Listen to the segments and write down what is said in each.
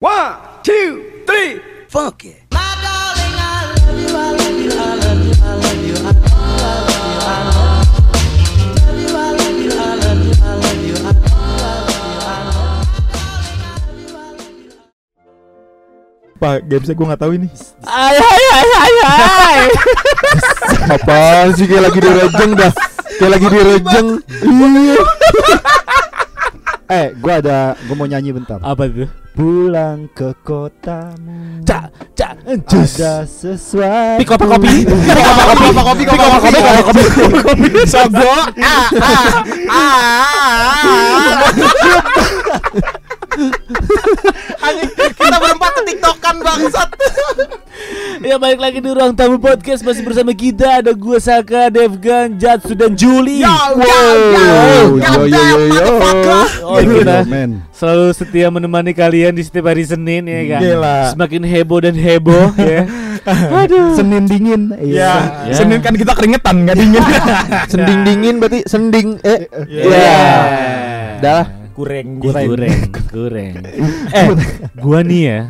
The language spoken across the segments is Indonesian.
One, two, three, funk it. Pak, gamesnya gue nggak tahu ini. Hai hai hai hai hai. Apaan sih kayak lagi di rejeng dah? Kayak lagi di rejeng. Iya. Eh, gua ada, gua mau nyanyi bentar. Apa tuh? Pulang ke kotamu. Cak cak. Ada sesuatu. Kopi kopi. Pik kopi kopi kopi kopi kopi kopi kopi. Sogo. Kita berempat ke tiktokan bangsat. Ya balik lagi di ruang tamu podcast masih bersama kita ada gua Saka, Devgan, Jatsu dan Juli. Wow, yo yo yo yo. Oh, kita men. selalu setia menemani kalian di setiap hari Senin ya kan. Gila. Semakin heboh dan heboh ya. Aduh. Senin dingin. Ya, Ya. Senin kan kita keringetan, nggak dingin. Sending dingin berarti sending eh Ya. Dah. Kureng. Kureng, kureng. Eh, gua nih ya.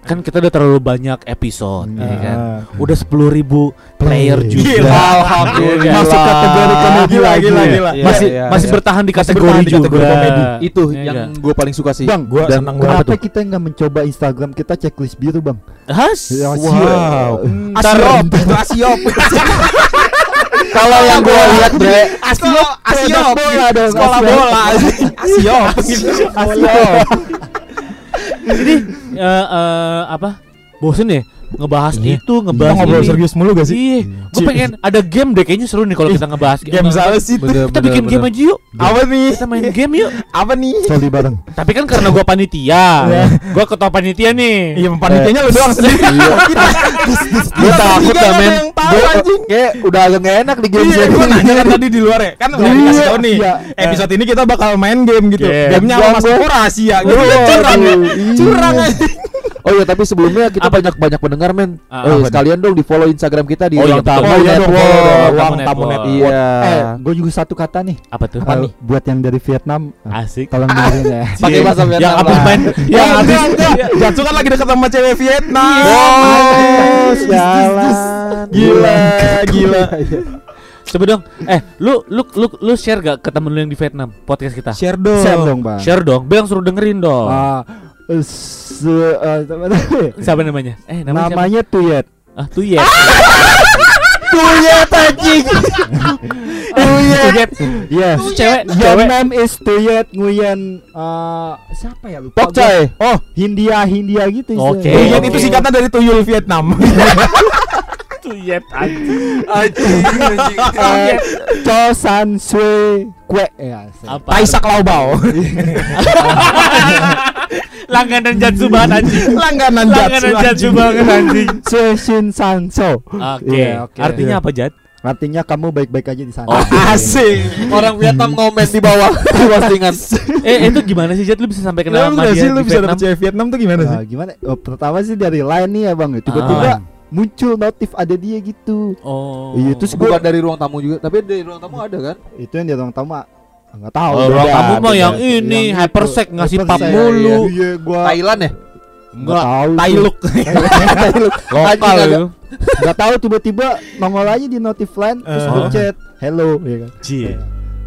Kan kita udah terlalu banyak episode ya kan. Udah 10.000 ribu player Play. juga. Gila. Alhamdulillah. Masuk kategori komedi Gila, lagi, gila, lagi. gila. Iya, Masih iya, masih iya. bertahan di Masih kategori bertahan di juga. kategori komedi. Itu Iya yang gue paling suka sih. Bang, Gua Dan senang Kenapa banget tuh. kita nggak mencoba Instagram kita checklist biru, Bang? Has? Ya, Wow. siap. Asiop, Asiop. Kalau yang gue lihat bre, Asiop, Asiop. bola dong, Sekolah bola. Asiop. Asiop. Ini eh, eh, apa? Bosen ya ngebahas Iya. itu, Kita ngebahas ngobrol ini. serius mulu gak sih? Iya, gue pengen ada game deh kayaknya seru nih kalau kita ngebahas Game salah sih. Kita bener, bikin game bener. aja yuk. Apa nih? Kita main game yuk. Apa nih? Soli bareng. Tapi kan karena gua panitia, gua ketua panitia nih. Iya, panitianya lu doang sendiri. gue takut dah men. kayak udah agak gak enak di game Iya, gue nanya kan tadi di luar ya Kan udah Iya, dikasih tau nih iya. Episode ini kita bakal main game gitu Game. Gamenya sama Mas rahasia gitu Iya, Curang ya iya. Curang aja Oh iya tapi sebelumnya kita Apa banyak banyak pendengar men. Ah, oh, apa sekalian dong di follow Instagram kita di Oh iya, Ruang. Tamu Oh iya Network. Ruang Tamu. Network. Iya. Eh, gue juga satu kata nih. Apa tuh? Eh, buat yang dari Vietnam, eh, Asik. tolong dengerin ya. Pakai bahasa Yang Vietnam abis lah. main, Ya yang abis enggak enggak Jatsu kan lagi deket sama cewek Vietnam Oh, jalan. Gila Gila Coba dong. Eh, lu lu lu lu share gak ke temen lu yang di Vietnam podcast kita? Share dong Share dong, Bang. Share dong. Bilang suruh dengerin dong. Ah, se- eh, namanya? Siapa namanya? Eh, namanya, siapa? Namanya Tuyet. Ah, Tuyet. Tuyet anjing. Tuyet. Yes. Cewek, Your name is Tuyet Nguyen eh, siapa ya lupa Pokcay. gua. Oh, Hindia Hindia gitu Oke. Tuyet Oke. itu singkatan dari tuyul Vietnam Tuyet anjing. Anjing. anjing. Eh, Cho San Sue Kue ya. Apa? Taisak Laubao Langganan Jatsu banget anjing. Langganan Langganan Jatsu Jatsu anjing. banget anjing. Sue Shin San So. Oke. Iya, oke. Artinya apa, Jat? Artinya kamu baik-baik aja di sana. Oh, Asik Orang Vietnam ngomen di bawah di postingan. Eh, itu gimana sih, Jat? Lu bisa sampai kenal sama dia sih lu bisa dapet cewek Vietnam tuh gimana sih? Nah, gimana? Oh, pertama sih dari line nih ya bang. Tiba-tiba Ah. Muncul notif ada dia gitu. Oh. Iya, terus Bukan dari ruang tamu juga, tapi dari ruang tamu ada kan? Itu yang di ruang tamu ah, nggak tahu. Oh, ruang tamu mah yang ini, hypersec, ngasih pap mulu. Iya, gua Thailand ya? nggak tahu. Tailuk lokal Anjing, lu. Nggak tahu tiba-tiba nongol aja di notif line terus Eh. gua chat, hello, ya kan. Cie.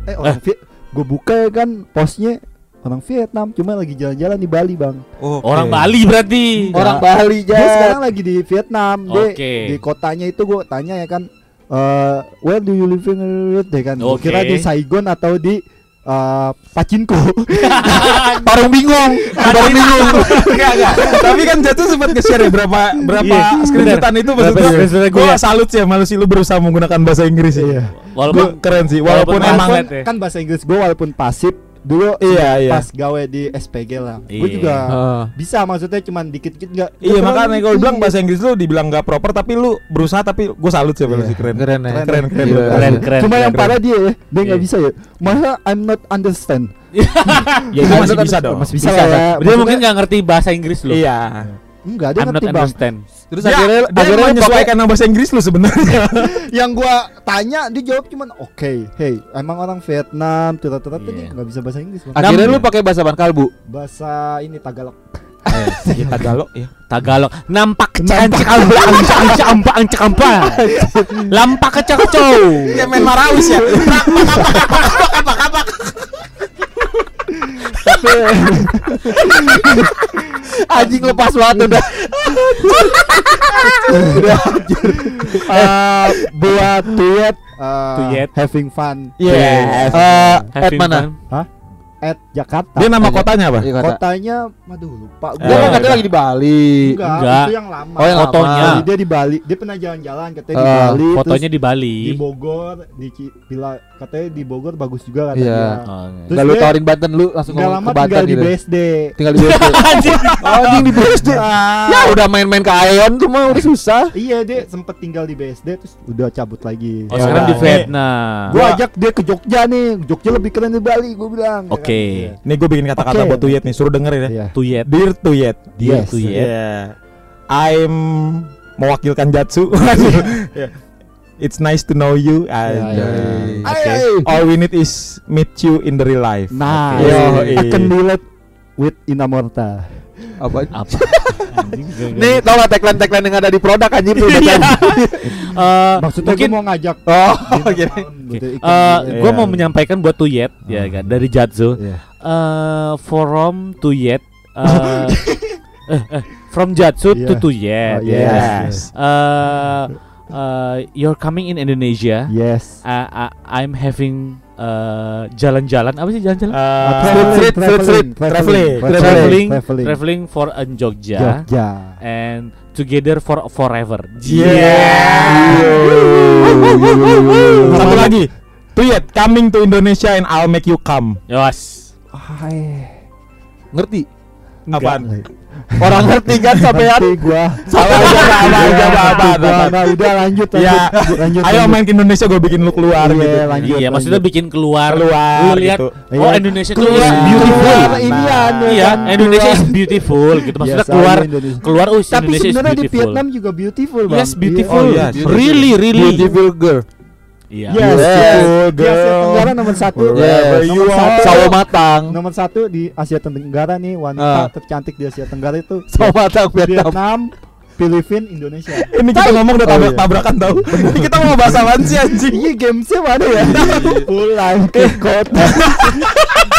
Eh, orang Viet, gue buka ya kan postnya orang Vietnam, cuma lagi jalan-jalan di Bali bang. Orang Bali berarti. Orang Bali Dia Jat. sekarang lagi di Vietnam, dia di kotanya itu gue tanya ya kan, eh where do you live in ya kan? Oke. kira di Saigon atau di eh Pachinko. Parung bingung. Parung bingung. Enggak enggak. Tapi kan Jatuh sempat nge-share ya berapa berapa Iya, screenshotan itu Berapa maksudnya. Gua gua? salut sih sama lu sih lu berusaha menggunakan bahasa Inggris ya. Iya. Walaupun Gua keren sih walaupun, walaupun emang ya. kan bahasa Inggris gue walaupun pasif dulu Iya, iya. pas gawe di SPG lah. Gue Iya. juga Heeh. bisa maksudnya cuman dikit-dikit enggak. Iya makanya gue bilang bahasa Inggris lu dibilang nggak proper tapi lu berusaha tapi gue salut sih sama lu Iya. sih keren. Keren ya. Keren keren. Iya. Keren, keren, Cuma keren, yang keren. parah dia ya, dia nggak Iya. bisa ya. Masa I'm not understand. Ya itu masih bisa dong. Masih bisa, Bisa, lah ya. Dia mungkin nggak ngerti bahasa Inggris lu. Iya. Enggak, dia I'm not ngerti bang. understand. Terus Dia, akhirnya dia akhirnya pakai menyesuaikan sama bahasa Inggris lu sebenarnya. Yang gua tanya dia jawab cuman oke, hey, emang orang Vietnam, ternyata Iya. tadi nggak bisa bahasa Inggris bang. akhirnya lu pakai bahasa Kalbu. Bahasa ini Tagalog. Eh, Tagalog ya. Tagalog nampak cancik amba angca angca amba angca amba lampak kecak cow Kayak main Marawis ya. Anjing lepas banget udah. Eh, buat tuyet eh, Tuyet. having fun Yes. Eh, at mana? fun. at Jakarta. Dia nama kotanya apa? Iya. Kotanya, aduh lupa. Eh, Dia kan Gua katanya lagi di Bali. enggak, Enggak. itu yang lama. Oh, yang Fotonya. lama. Dia di Bali, dia pernah jalan-jalan katanya di Eh, Bali, fotonya di Bali di Bogor, di Ci- bila katanya di Bogor bagus juga katanya. Iya. Oh, Terus Enggak lu tawarin Banten lu langsung lama ke Banten tinggal di gitu. BSD. Tinggal di BSD. Anjing di BSD. Ya udah main-main ke Aeon tuh mah udah susah. Iya dia sempet tinggal di BSD terus udah cabut lagi. oh Ya sekarang di udah. Vietnam Gua ajak dia ke Jogja nih. Jogja lebih keren dari Bali, gua bilang. ya Oke. kan? Nih gue bikin kata-kata Oke. buat Tuyet nih, suruh dengerin ya. Iya. tuyet Dear Tuyet. Dear Yes. Tuyet. Yeah. I'm mewakilkan Jatsu. Yeah. It's nice to know you. Anjay. iya. Oke. Ay. All we need is meet you in the real life. Nah, Oke. yo. I can relate with Inamorta. Apa? apa Anjing, Nih tau gak tagline-tagline yang ada di produk anjir tuh udah kan. Eh, Maksudnya mungkin mau ngajak Oh, gini. Eh relate. gue Iya. mau menyampaikan buat Tuyet ya kan dari Jatsu Iya. eh from Tuyet eh eh, eh, from Jatsu to Iya. Tuyet Oh, ya. yes. Eh, eh, you're coming in Indonesia. Yes. I- I- I'm having eh, jalan-jalan. Apa sih jalan-jalan? Uh, Traveling, traveling, traveling, traveling. traveling, traveling for a Jogja. Jogja. and together for forever. Satu lagi. Tuyet coming to Indonesia and I'll make you come. Yos Hai. Apaan? Orang ngerti kan sampean? Ngerti gua. Salah aja, apa aja, apa apa, gua. apa. Udah lanjut lanjut. Ya, lanjut. Ayo main ke Indonesia gue bikin lu keluar Iya, gitu. lanjut. iya maksudnya bikin keluar Keluar lu lihat gitu. oh Iya. Indonesia tuh beautiful inian, ya iya kan? Indonesia is beautiful gitu maksudnya Yes, keluar keluar oh Tapi Indonesia is sebenarnya di Vietnam juga beautiful, Bang. yes beautiful Oh, iya. really really Beautiful girl. Iya Yes, Yes. yes. Di Asia Tenggara nomor satu. Yes. Nomor satu. Sawo matang. Nomor satu di Asia Tenggara nih Ah. wanita tercantik di Asia Tenggara itu Sawo matang Vietnam. Vietnam, Filipina, Indonesia. Ini kita ngomong udah Oh, tabrak iya. tabrakan tau. Ini kita mau bahas apaan sih anjing? Iya gamesnya mana ya? Pulang ke kota.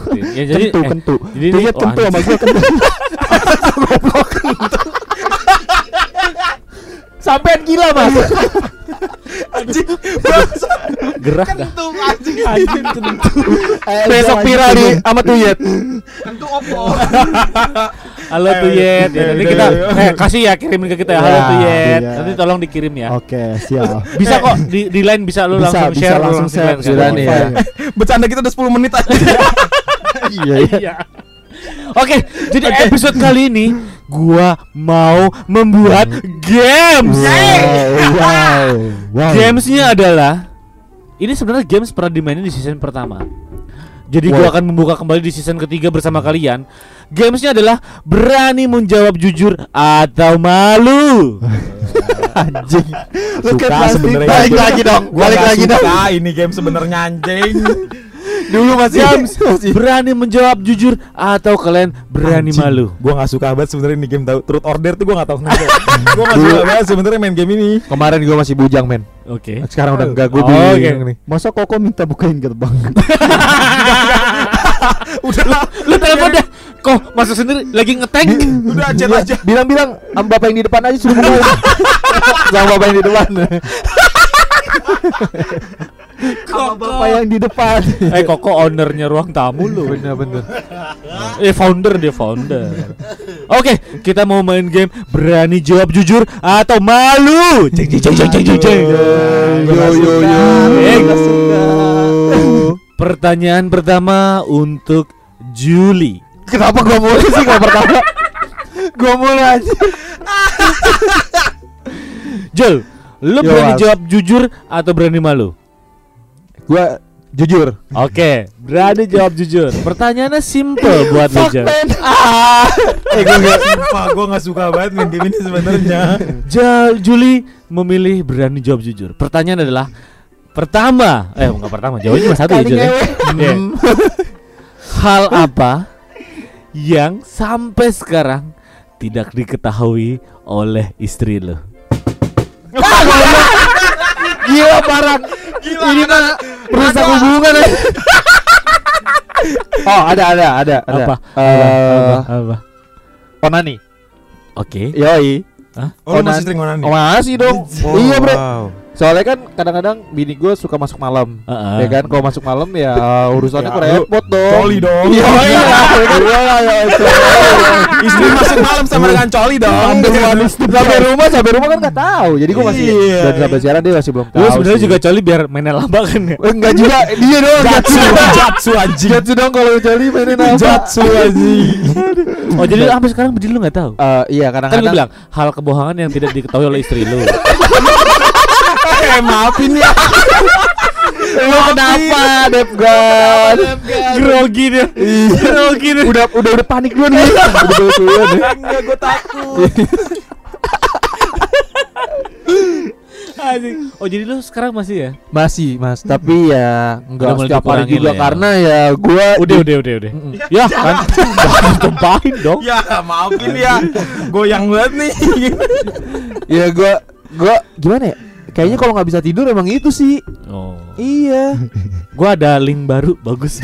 Ya, jadi, kentu, eh, kentu. Jadi ini, lihat kentu sama gue kentu. Goblok kentu. Sampean gila, Mas. anjing. Gerak kentu anjing. Anjing kentu. Besok viral di sama Tuyet. Kentu opo. Halo Tuyet. Ya, nanti kita eh kasih ya kirimin ke kita ya. Halo ya, Tuyet. Iya. Nanti tolong dikirim ya. Oke, siap. Bisa kok di di line bisa lu langsung share langsung share. Sudah nih ya. Bercanda kita udah 10 menit aja. Iya, iya. Iya. Oke, jadi episode kali ini gua mau membuat games. Wow, wow, wow. Gamesnya adalah ini sebenarnya games pernah dimainin di season pertama. Jadi gua akan membuka kembali di season ketiga bersama kalian. Gamesnya adalah berani menjawab jujur atau malu. anjing. Lu Suka sebenarnya. Balik lagi dong. Balik lagi dong. ini game sebenarnya anjing. Dulu masih Games berani menjawab jujur atau kalian berani Anjing. malu. Gua gak suka banget sebenarnya ini game tahu Truth Order tuh gua gak tahu kenapa. gua gak suka banget sebenarnya main game ini. Kemarin gua masih bujang, men. Oke. Sekarang udah enggak gua Oh, bingung oke. nih. Masa Koko minta bukain gerbang? Udah Lu telepon deh. Kok masuk sendiri lagi ngetank? udah chat Iya, aja. Bilang-bilang sama bapak yang di depan aja suruh bukain. Sama bapak yang di depan. Bapak yang di depan. eh Koko ownernya ruang tamu lu. Bener-bener. Eh founder dia founder. Oke, kita mau main game berani jawab jujur atau malu. Ceng ceng ceng ceng ceng ceng. ceng. Yo yo yo. Eh. Pertanyaan pertama untuk Julie. Kenapa gua mulai sih kalau pertama? Gua mulai aja. Jul, lu Yo, berani jawab jujur atau berani malu? Gua jujur. Oke, berani jawab jujur. Pertanyaannya simple buat lu, Jul. Ah. Eh gue gak Sumpah gue gak suka banget main game ini sebenarnya Jal, Juli memilih berani jawab jujur. Pertanyaan adalah pertama, eh enggak pertama, jawabannya cuma satu ya, Jul. ya. Iya. Hal apa yang sampai sekarang tidak diketahui oleh istri lo? Gila parah. Ini mah merusak hubungan ya. Oh, ada ada ada ada. Apa? Eh, Apa? onani. Oke. Yoi. Oh lu Onan. masih sering onani? Oh, masih dong. Oh, iya, Bre. wow. Soalnya kan kadang-kadang bini gue suka masuk malam. Heeh. Ya kan kalau masuk malam ya urusannya Ya, repot dong. Coli dong Iya, iya. Iya ya, Istri masuk malam sama dengan coli dong sampai rumah sampai rumah kan nggak tahu. Jadi gue masih Iya. dan sampai sekarang dia masih belum tahu. Lu sebenarnya juga coli biar mainnya lama kan ya? Eh, enggak juga dia doang Jatsu Jatsu. Anjing Jatsu dong kalau coli mainin apa? Jatsu anjing Oh jadi sampai sekarang berdiri lu nggak tahu? Eh, iya Kan gue kadang-kadang bilang hal kebohongan yang tidak diketahui oleh istri lu. Eh maafin ya Lu kenapa, Depgan? Grogi dia. Grogi dia. Udah udah udah panik duluan nih. Udah duluan nih. Enggak gue takut. Oh jadi lu sekarang masih ya? Masih, Mas. Tapi ya enggak Udah setiap hari juga lah ya. karena ya gua Udah udah udah udah. Ya kan. Jangan tempahin dong. Ya maafin ya Goyang banget nih ya gua gua gimana ya? Kayaknya kalau nggak bisa tidur emang itu sih. Oh. Iya. Gua ada link baru bagus.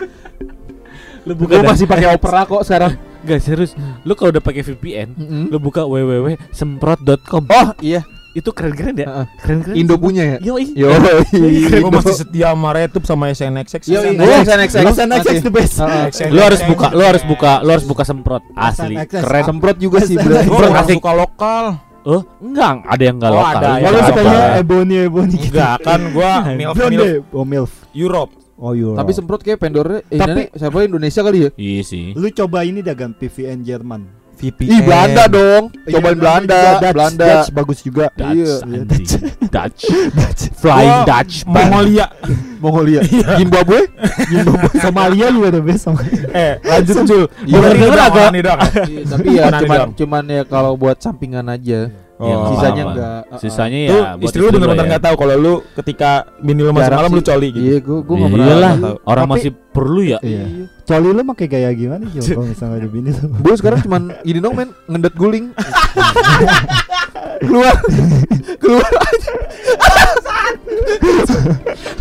lu buka Gua masih pakai Opera kok sekarang. Gak serius. Lu kalau udah pakai VPN, Mm-mm. lu buka www.semprot.com. Oh, iya. Itu keren-keren ya? Heeh. Keren-keren. Indo punya ya? Yo, Yo. Gue masih setia sama Retup sama SNXX Yo, SNXX. SNXX. The best. Lu harus buka, lu harus buka, lu harus buka semprot asli. Keren. Semprot juga sih, bro. Semprot asik. suka lokal Oh, enggak, ada yang enggak Oh, lokal. ada, Enggak ya. Sukanya Ebony Ebony gitu. Enggak kan gue milf, milf. Oh milf. Europe Oh Euro. Tapi semprot kayak vendornya eh, Tapi- Tapi siapa Indonesia kali ya? Iya sih. lu coba ini dagang PVN Jerman. VPN Ih, Belanda dong. Iya, Cobain namanya Belanda, juga Dutch, Belanda. Dutch bagus juga. Dutch, Iya. anjing. Dutch. Flying Gua Dutch. Mongolia Mongolia. Zimbabwe? Zimbabwe. Somalia juga the best sama. Eh lanjut Jul Iya. Iya, tapi ya cuman cuman ya kalau buat sampingan aja. Ya, Oh. Sisanya apa-apa. enggak. Uh-uh. Sisanya ya Lu istri lu bener-bener ya. gak tahu kalau lu ketika bini lu masuk Jarang malam lu coli gitu Iya, gua gua enggak pernah. Iyalah, tahu. orang Tapi- masih perlu ya. Iya. Coli lu pakai gaya gimana sih kalau misalnya ada bini tuh? Gue sekarang cuman gini dong men ngendet guling. keluar. Keluar. Aja.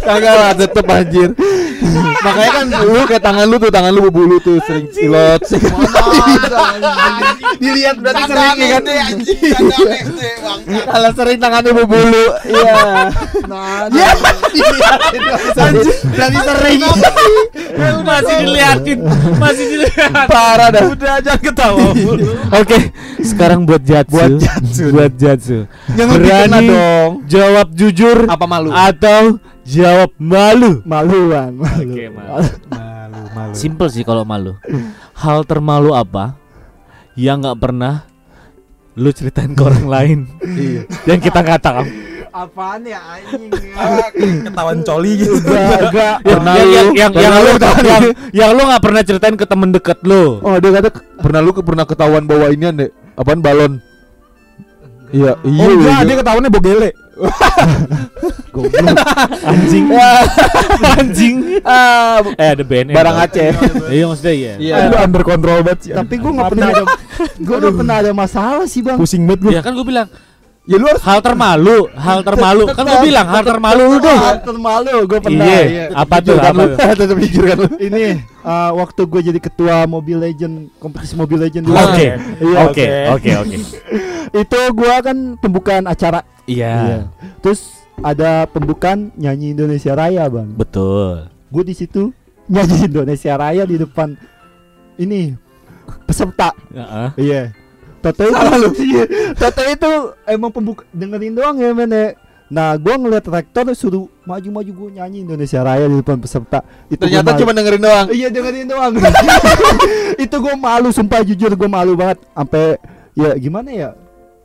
Kagak lah tetep anjir. Makanya kan lu kayak tangan lu tuh tangan lu berbulu tuh sering silot. Dilihat berarti sering kan. Kalau sering tangannya berbulu, iya. Nah, berarti sering. masih diliatin, masih diliatin. Parah dah. Udah aja ketawa Oke, sekarang buat Jatsu. Buat Jatsu. Buat Jatsu. Yang lebih kena Berani dong. jawab jujur Apa malu? atau jawab malu? malu bang. Malu. Oke, malu. Malu malu Simple sih kalau malu. Hal termalu apa yang nggak pernah lu ceritain ke orang lain Iya. yang kita nggak tahu? Apaan ya anjing? Ketahuan coli gitu Enggak, enggak. Pernah yang, lu- yang, yang, lu yang, yang lu nggak pernah ceritain ke temen deket lu. Oh dia kata pernah lu pernah ketahuan bawa inian deh Apaan balon Iya iya Oh enggak iya. dia ketahuannya bogele Anjing. Anjing. Ah, bu- Eh ada BNN. Barang. Aceh Iya maksudnya iya. Iya Lu under control banget sih Tapi gue nggak pernah ada, gue nggak pernah ada masalah sih bang. Pusing banget gue Ya kan gue bilang Ya lu harus hal termalu, hal termalu. Kan gue bilang hal termalu lu dong. termalu gue pernah. Iya. Apa tuh? Apa tuh? Tetep jujur kan lu Ini uh, waktu gue jadi ketua Mobile Legend kompetisi Mobile Legend dulu. Oke. Iya. Oke, oke, oke. Itu gue kan pembukaan acara. Iya. Terus ada pembukaan nyanyi Indonesia Raya bang. Betul. Gue di situ nyanyi Indonesia Raya di depan ini peserta. Heeh. Iya. Toto itu. Toto itu emang pembuka dengerin doang ya men ya. Nah, gua ngeliat rektor suruh maju-maju gua nyanyi Indonesia Raya di depan peserta. Itu Ternyata cuma dengerin doang. Iya dengerin doang. itu gue malu, sumpah jujur gue malu banget. Sampai ya gimana ya?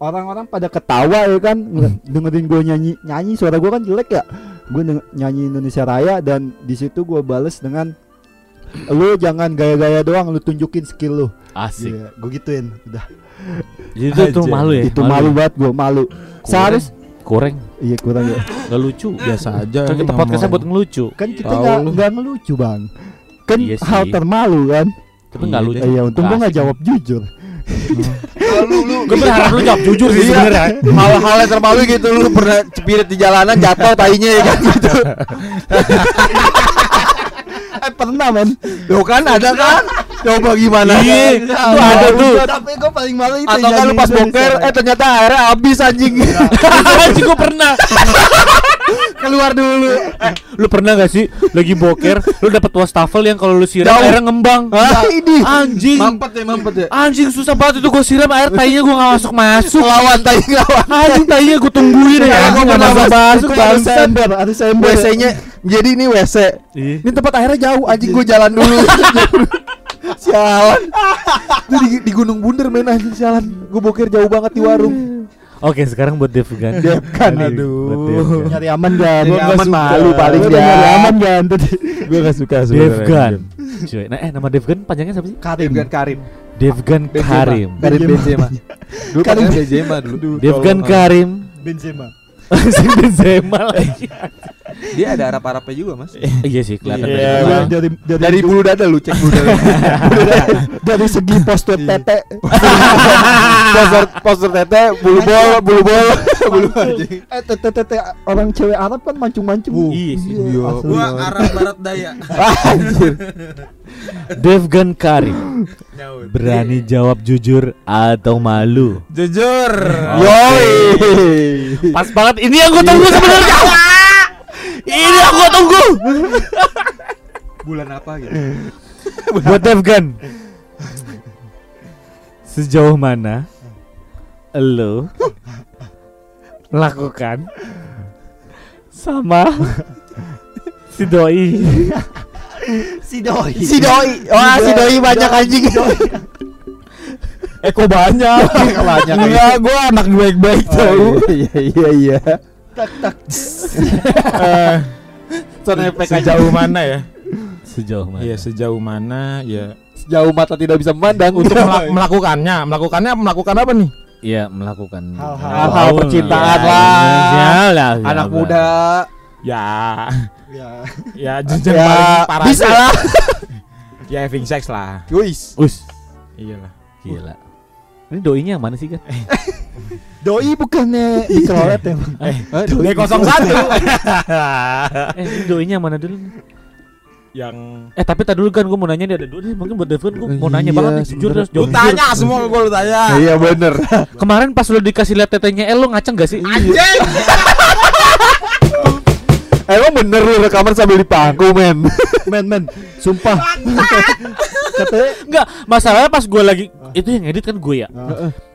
Orang-orang pada ketawa ya kan ngeliat- dengerin gue nyanyi nyanyi suara gue kan jelek ya. Gue nyanyi Indonesia Raya dan di situ gue bales dengan lu jangan gaya-gaya doang, lu tunjukin skill lu. Asik. Iya, gue gituin. Udah. Jadi itu, itu malu ya. itu malu banget gue malu. Seharus Kurang. iya kurang ya. Gak lucu. Biasa aja. Kan kita podcastnya buat ngelucu. Kan kita nggak nggak ngelucu bang. Kan Iya hal termalu kan. Tapi nggak Iya lucu. Iya untung gue nggak jawab jujur. Gue berharap lu jawab jujur sih sebenarnya. Hal-hal yang termalu gitu lu pernah cepirit di jalanan jatuh tainya ya kan gitu. Pernah men. Tuh kan ada kan? Coba gimana? Iya, itu ada tuh. Tapi gue paling malu itu Atau kan lu pas boker eh ternyata airnya habis anjing. Anjing gue pernah. Keluar dulu. Eh, lu pernah gak sih lagi boker, lu dapat wastafel yang kalau lu siram airnya ngembang. Ini anjing. Mampet ya, mampet ya. Anjing susah banget itu gue siram air tainya gue gak masuk masuk. Lawan tai lawan. Anjing tainya gue tungguin ya. Iya, gua gak pernah masuk masuk, masuk harus bangsat. ember, harus ember. WC-nya jadi ini WC. Iya. Ini tempat airnya jauh, anjing gua jalan dulu. sialan. Itu di, di Gunung Bunder men anjing sialan. Gua boker jauh banget di warung. Oke sekarang buat Devgan. Devgan, Tadi, aduh. buat Devgan. Nyari aman kan? Nyari aman malu paling Gua dia. udah Nyari aman kan tadi. Gue gak suka sebenarnya. Devgan. Cuy, nah eh nama Devgan panjangnya siapa sih? Karim. Karim. Devgan Karim. Karim Benzema. Dulu Karim Karim Benzema dulu. Devgan Karim. Benzema. Si Benzema lagi. Dia ada Arab-Arabnya juga, Mas. Iya sih kelihatan Iya, dari Dari dari dari, Dari bulu dada lu cek bulu dada. dari segi postur tete. poster poster tete, bulu bol, bulu bol, bulu anjing. Eh tete tete orang cewek Arab kan mancung-mancung. Iya sih. Iya. asli. Gua Arab Barat Daya. Anjir. Devgan Karim. Berani jawab jujur atau malu? Jujur. Yoi. Pas banget ini yang gue tunggu sebenarnya. ini yang gue tunggu. Bulan apa gitu? Buat Devgan. Sejauh mana lo melakukan sama si doi Si doi. Si doi. Wah, si doi banyak anjing. Eko banyak. Banyak. Enggak, gue anak baik-baik tau. Iya iya iya. Tak tak. Eh, effect aja. Sejauh mana ya? sejauh mana Iya, sejauh mana ya Sejauh mata tidak bisa memandang untuk melak- melakukannya. Melakukannya melakukan apa nih? Iya melakukan Hal-hal. Hal-hal percintaan Ya, lah. Anak muda. Ya, Ya. ya jujur Ya, paling parah bisa lah. Ya having sex lah. Guys. Us Iyalah. gila ini doinya yang mana sih kan Doi bukannya dikelolet ya? Bang? D 01 eh ini doinya yang mana dulu yang eh tapi tadi dulu kan gue mau nanya nih ada dua nih mungkin buat Devon gue mau nanya Iya, banget nih jujur terus lu jawab tanya jujur. semua gue lu tanya. Iya bener. kemarin pas lu dikasih lihat tetenya El lu ngaceng gak sih Emang bener lu rekaman sambil dipangku men. Men men, sumpah. Katanya Enggak, masalahnya pas gue lagi itu yang edit kan gue ya.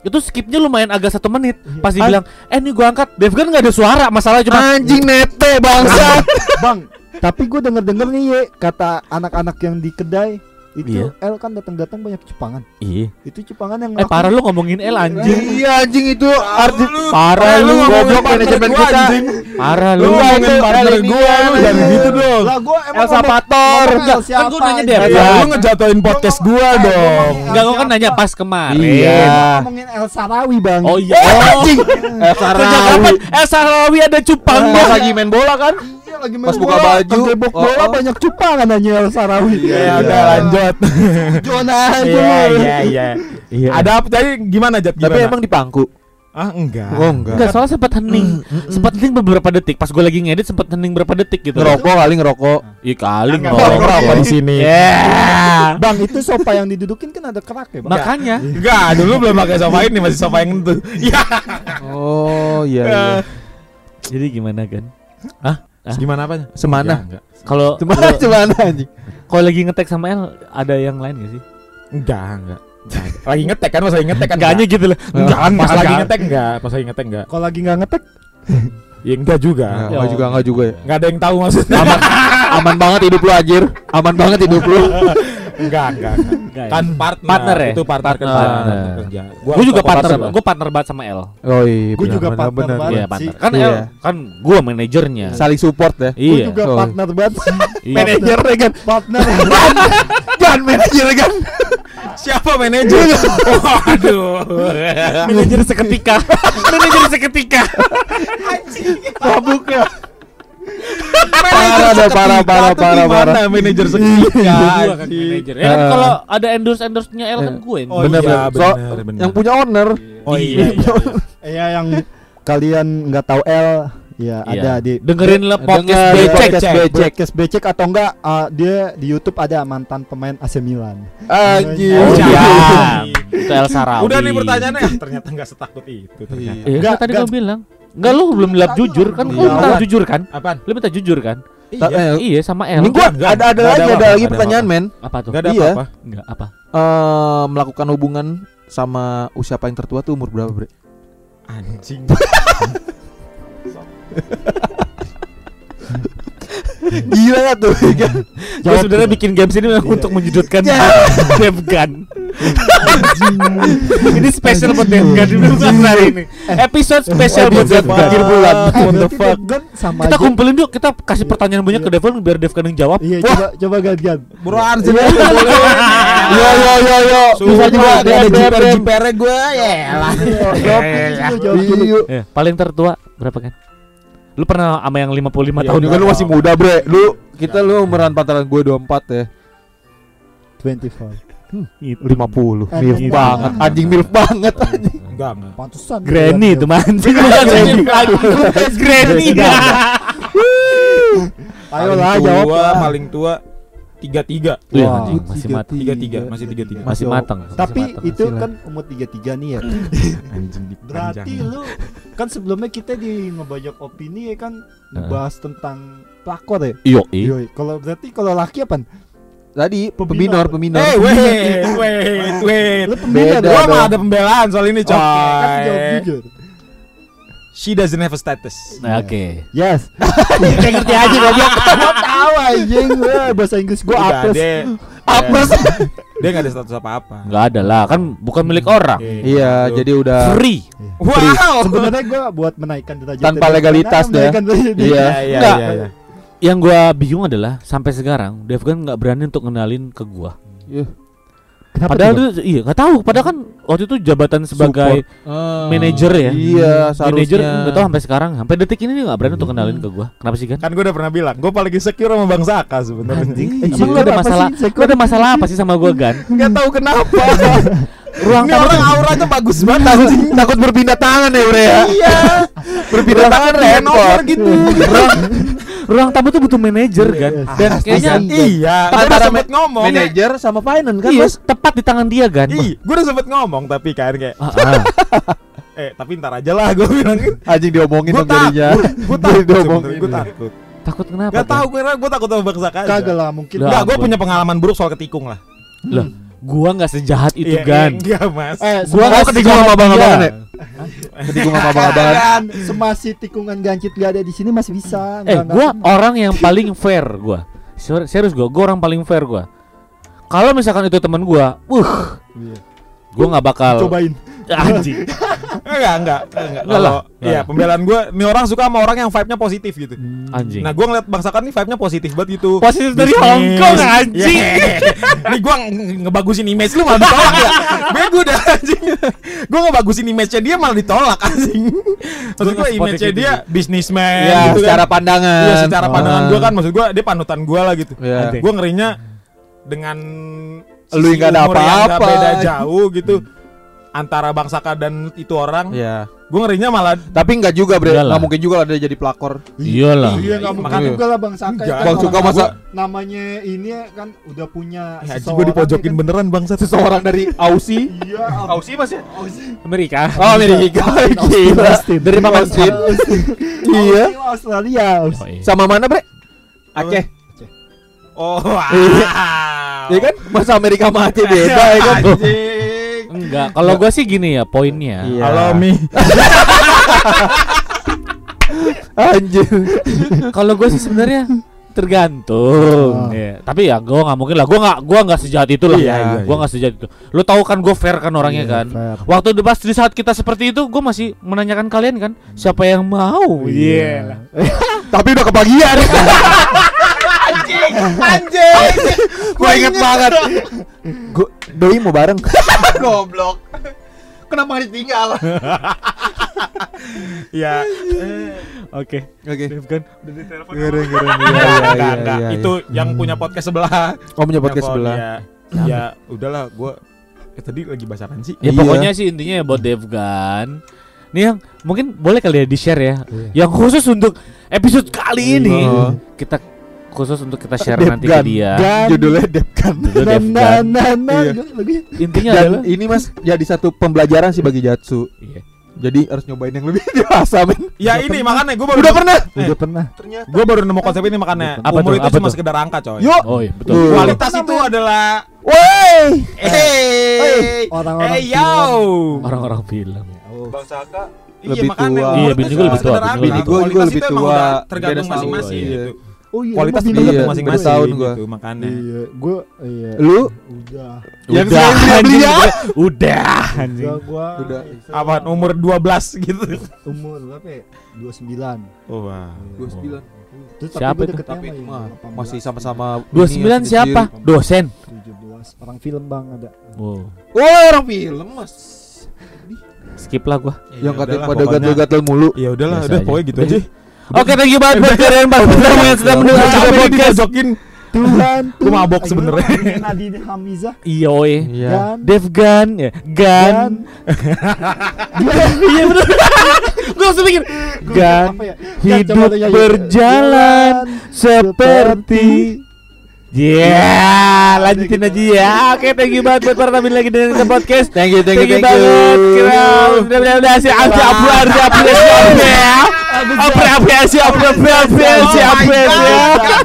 Itu skipnya lumayan agak satu menit. Pas Ah. dibilang, eh nih gue angkat, Dev kan nggak ada suara. Masalah cuma Anjing nete bangsa. Bang, tapi gue denger denger nih ye, kata anak-anak yang di kedai itu Iya. El kan datang-datang banyak cepangan. Iya. Itu cepangan yang Eh parah lu ngomongin El anjing. Iya anjing itu arti Parah lu goblok manajemen kita. Parah Lu lu. ngomongin itu partner gue lu kan. jangan gitu dong. Lah gue emang El Salvador. ngomong El Enggak, kan gua nanya. Ya, Iya. lu ngejatuhin podcast gua dong. Enggak gua kan nanya pas kemarin. Iya. ngomongin El Sarawi bang. Oh iya. Oh, Oh, anjing. Eh Sejak Sarawi. kapan El Sarawi ada cupang Pas gua? lagi main bola kan? Iya lagi main Pas buka bola, baju. Tembok Oh, bola oh. banyak cupangan aja El Sarawi. Iya, Ya udah lanjut. Aja. Iya lu. iya iya. Iya. Ada apa tadi gimana Jat? Tapi Gimana? emang dipangku. Ah enggak. Oh enggak. Enggak, soalnya sempat hening. Sempat hening beberapa detik. Pas gua lagi ngedit sempat hening berapa detik gitu. Ngerokok kali ngerokok. Iya kali Enggak ngerokok. ngerokok di sini. Ya. Bang itu sofa yang didudukin kan ada kerak ya bang. Makanya Enggak, dulu belum pakai sofa ini masih sofa yang itu. Iya. Oh iya iya. jadi gimana kan? Ah, ah. Gimana apanya? Semana? Enggak, Kalau Cuma kalau- cuman anjing. kalau lagi ngetek sama El ada yang lain gak sih? enggak. Enggak, enggak. Lagi ngetek kan, pas lagi ngetek kan. Enggaknya gitu lah. Enggak, pas enggak, lagi enggak. ngetek enggak, pas lagi ngetek enggak. Kalau lagi nggak ngetek, Ya enggak juga. Nggak, nggak juga nggak juga ya. Enggak ada yang tahu maksudnya. Aman, aman banget hidup lu anjir. Aman banget hidup lu. enggak, enggak. Enggak ya? Kan partner. Partner ya? Itu partner, Partner. kerja. Partner. Kerja. Gue juga partner, partner. gue partner banget sama L. Oh iya. Gua juga partner benar. banget. Iya sih. partner. Kan Iya. L, kan gue manajernya. Saling support ya. Gue Iya. juga Oh. partner banget. Iya. Manajer ya kan. partner. Kan manajer kan. Siapa manajer? Waduh. manajer seketika. manajer seketika. Mabuknya. Parah dah, parah, parah, parah, parah. Manajer Gue seketika. kan manajer. Ya kan Ah. kalau ada endorse endorse-nya L kan gue. yang Oh, bener, iya, bener. So, bener, yang punya owner. Oh iya. iya. Iya yang kalian nggak tahu L ya Iya. ada di Dengerin lah podcast Denger, becek. podcast Becek. Podcast becek atau enggak uh, dia di YouTube ada mantan pemain AC Milan. Anjir. Oh, Iya. iya. Itu El Sarawi. Udah nih pertanyaannya ah, ternyata enggak setakut itu ternyata. Iya, Enggak, kan tadi gue bilang. Enggak lu belum bilang jujur kan? Lu Iya. minta jujur kan? Apaan? Lu minta jujur kan? Iya. eh, Iya sama L. Ini gua ada ada lagi ada lagi pertanyaan men. apa tuh? Enggak ada Iya. apa-apa. Enggak apa? Eh melakukan hubungan sama usia paling tertua tuh umur berapa, Bre? Anjing. Gila ya tuh. Gue sebenarnya bikin games ini memang untuk menjudutkan Devgan. ini spesial buat Devgan ini hari ini. Episode spesial buat Episode Devgan. akhir bulan. Eh, What the fuck? Sama Kita kumpulin yuk, kita kasih pertanyaan banyak ke Devgan biar Devgan yang jawab. Iya, coba coba gantian. Buruan Iya, Yo yo yo yo. Bisa juga ada jiper jiper jiper gue ya lah. Dulu, dulu. Iya. Eh, paling tertua berapa kan? Lu pernah sama yang 55 Iya, tahun Juga kan? lu masih muda, Bre. Lu kita lu umuran pantaran gue 24 ya. 24. 50. Eh, Milf gitu. banget. Anjing milf banget anjing. Enggak, enggak. Pantesan. Granny itu mah anjing bukan Granny. Granny. Ayo lah tua, jawab lah. paling tua tiga tiga. Wah, anjing masih mati. Tiga tiga, masih tiga tiga. Masih matang. Tapi masih matang. itu kan umur 33 nih ya. Anjing Berarti lu kan sebelumnya kita di ngebajak opini ya kan ngebahas tentang pelakor ya. Iyo, i. Yoi. Kalau berarti kalau laki apa? Tadi peminor, peminor. Eh, wait, wait, wait. Lu pembina Beda Gua mah ada pembelaan soal ini, Cok. Kan jawab jujur. She doesn't have a status. Nah, Oke. Yes. Kayak ngerti aja gak dia. Gua tahu anjing gua bahasa Inggris gua apes. dia Apes. dia enggak ada status apa-apa. Enggak ada lah, kan bukan milik orang. Iya, jadi udah Free. Wow. Sebenarnya gua buat menaikkan derajat Tanpa dari- legalitas deh. Iya. Iya, iya, iya, iya. Yang gua bingung adalah sampai sekarang Devgan nggak berani untuk ngenalin ke gua. Kenapa Padahal tuh, itu iya nggak tahu. Padahal kan waktu itu jabatan sebagai manajer ya. Iya, manajer seharusnya. nggak tahu sampai sekarang, sampai detik ini dia nggak berani untuk kenalin ke gua. Kenapa sih kan? Kan gue udah pernah bilang, gue paling insecure sama Bang Saka sebenarnya. Anjing. Emang lu ada masalah? Lu ada masalah apa sih sama gua Gan? Enggak tahu kenapa. Ruang Ini orang auranya bagus banget takut anjing. takut berpindah tangan ya, Bre ya. Iya. Berpindah tangan repot. gitu. Ruang tamu tuh butuh manajer kan. Dan kayaknya Iya, gue udah Antara sempet ngomong. Manajer sama finance kan, iya, tepat di tangan dia kan. Ih, gue udah sempet ngomong tapi kan kayak Ah, ah. eh tapi ntar aja lah gue bilang Anjing diomongin dong jadinya. gue takut diomongin. gue takut Takut kenapa? gak tahu gue takut sama bangsa aja Kagak lah mungkin. Enggak, gue punya pengalaman buruk soal ketikung lah Lah, gua nggak sejahat itu Iya, Gan. Enggak mas Eh, Gua nggak ketikung sama abang-abangan ya? dia. Ketikung sama. Kan, semasih tikungan gancit gak ada di sini masih bisa. Eh, gua semua. orang yang paling fair gua. Ser- Serius gua, gua orang paling fair gua. Kalau misalkan itu teman gua, uh, Iya. gua nggak bakal cobain. Anjing. Enggak, enggak, enggak. Enggak lah. Kalau iya, pembelaan gue, nih orang suka sama orang yang vibe-nya positif gitu. Anjing. Nah, gue ngeliat Bang Saka nih vibe-nya positif banget gitu. Positif dari. Hong Kong anjing. Yeah. Nih gue ngebagusin image lu malah ditolak ya. Bego dah anjing. Gue ngebagusin image-nya dia malah ditolak anjing. Maksud gue image-nya kayak dia gitu. businessman Ya, gitu secara kan. pandangan. Iya, secara pandangan Ah. gue kan maksud gue dia panutan gue lah gitu. Iya. Gue ngerinya dengan Lu nggak ada apa-apa. beda jauh gitu antara Bang Saka dan itu orang. Iya. Gue ngerinya malah Tapi enggak juga, Bre. Enggak lah. Enggak mungkin juga lah dia jadi pelakor. Iyalah. Iya nggak mungkin makanya. juga lah Bang Saka. Enggak. kan Bang orang Suka nama- masa- namanya ini kan udah punya Ya, seseorang gue dipojokin ya kan. beneran bang Sat. Seseorang dari Aussie. Iya, Aussie Mas ya? Amerika. Oh, Amerika. Gila. Dari Mama Austin. Iya. Aussie, Australia. Oh, iya. Sama mana, Bre? Aceh. Oh, Iya. Ya kan? Masa Amerika sama Aceh beda ya kan? Enggak, kalau gua sih gini ya poinnya. Iya. Halo Mi. Anjir. Kalau gue sih sebenarnya tergantung. Iya. Tapi ya gue nggak mungkin lah. Gue nggak gue nggak sejahat itu lah. Iya, iya, gue iya. nggak sejahat itu. Lo tahu kan gue fair kan orangnya Iya, kan. fair. Waktu di pas di saat kita seperti itu, gue masih menanyakan kalian kan siapa yang mau. Iya. Tapi udah kebagian. Anjing. Gue inget banget. Gue doi mau bareng. Goblok. Kenapa nggak ditinggal? ya, Oke. Oke. Kan Keren keren. Iya, iya, enggak, iya, enggak. iya, Itu yang punya podcast sebelah. Oh punya podcast sebelah. Ya, ya udahlah, gua eh, tadi lagi bahas apaan sih? Ya Iya. pokoknya sih intinya ya buat Devgan. Nih yang mungkin boleh kali ya di share ya. Iya. Yang khusus untuk episode kali ini Oh. kita khusus untuk kita share nanti ke Depgan. dia. Gan. Judulnya Depkan. Itu Nah, Devgan. nah, nah, nah, Iya. Intinya Dan adalah ini mas jadi satu pembelajaran sih bagi Jatsu. Iya. Jadi harus nyobain yang lebih dewasa men. Ya ini makanya gua baru Udah pernah. Eh, Udah pernah. Ternyata. Gua baru nemu konsep ini makanya Apa umur tuh? itu Apa cuma tuh? sekedar angka coy. Yuk. Oh iya betul. Tuh. Kualitas itu adalah Woi. Hey, Orang-orang hey yo. Orang-orang film. Bang Saka Iya lebih makanya tua. Iya, bini gua lebih tua, bini juga Kualitas lebih tua. udah tergantung Beda masing-masing gitu. Oh iya, Kualitas tergantung Iya, masing-masing tahun gua. gitu makanya. Iya, gua iya. Lu Udah. Yang Udah, selain beli ya? udah, udah anjing. Udah gua. Udah. Apa umur 12 gitu. umur berapa ya? 29. Oh, wah. 29. Terus Siapa tapi itu? Tapi 18, masih sama-sama 29 ini, siapa? Dosen. 17. Orang film Bang ada. Wow. Oh, orang film Mas. Skip lah gua. Yang Ya katanya pada gatel-gatel mulu. Ya udahlah, udah pokoknya gitu Udah. aja. Oke, thank you banget buat kalian para pendengar yang sedang mendengar juga podcast. Tuhan, Gua mabok sebenarnya. Nadine Hamizah Iya, oi. Iya. dan Devgan ya, Gan. Iya benar. Gue langsung mikir Gan apa ya? hidup nyanyi. berjalan seperti Ya, lanjutin aja ya. Oke, thank you banget buat para tamu lagi dengan kita podcast. Thank you, thank you, thank banget. you. Kira udah udah udah sih apa apa apa apa ya. Apa apa sih apa apa apa sih apa ya.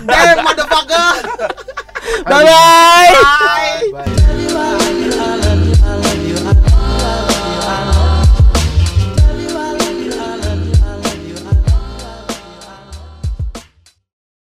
Damn, motherfucker. Bye bye.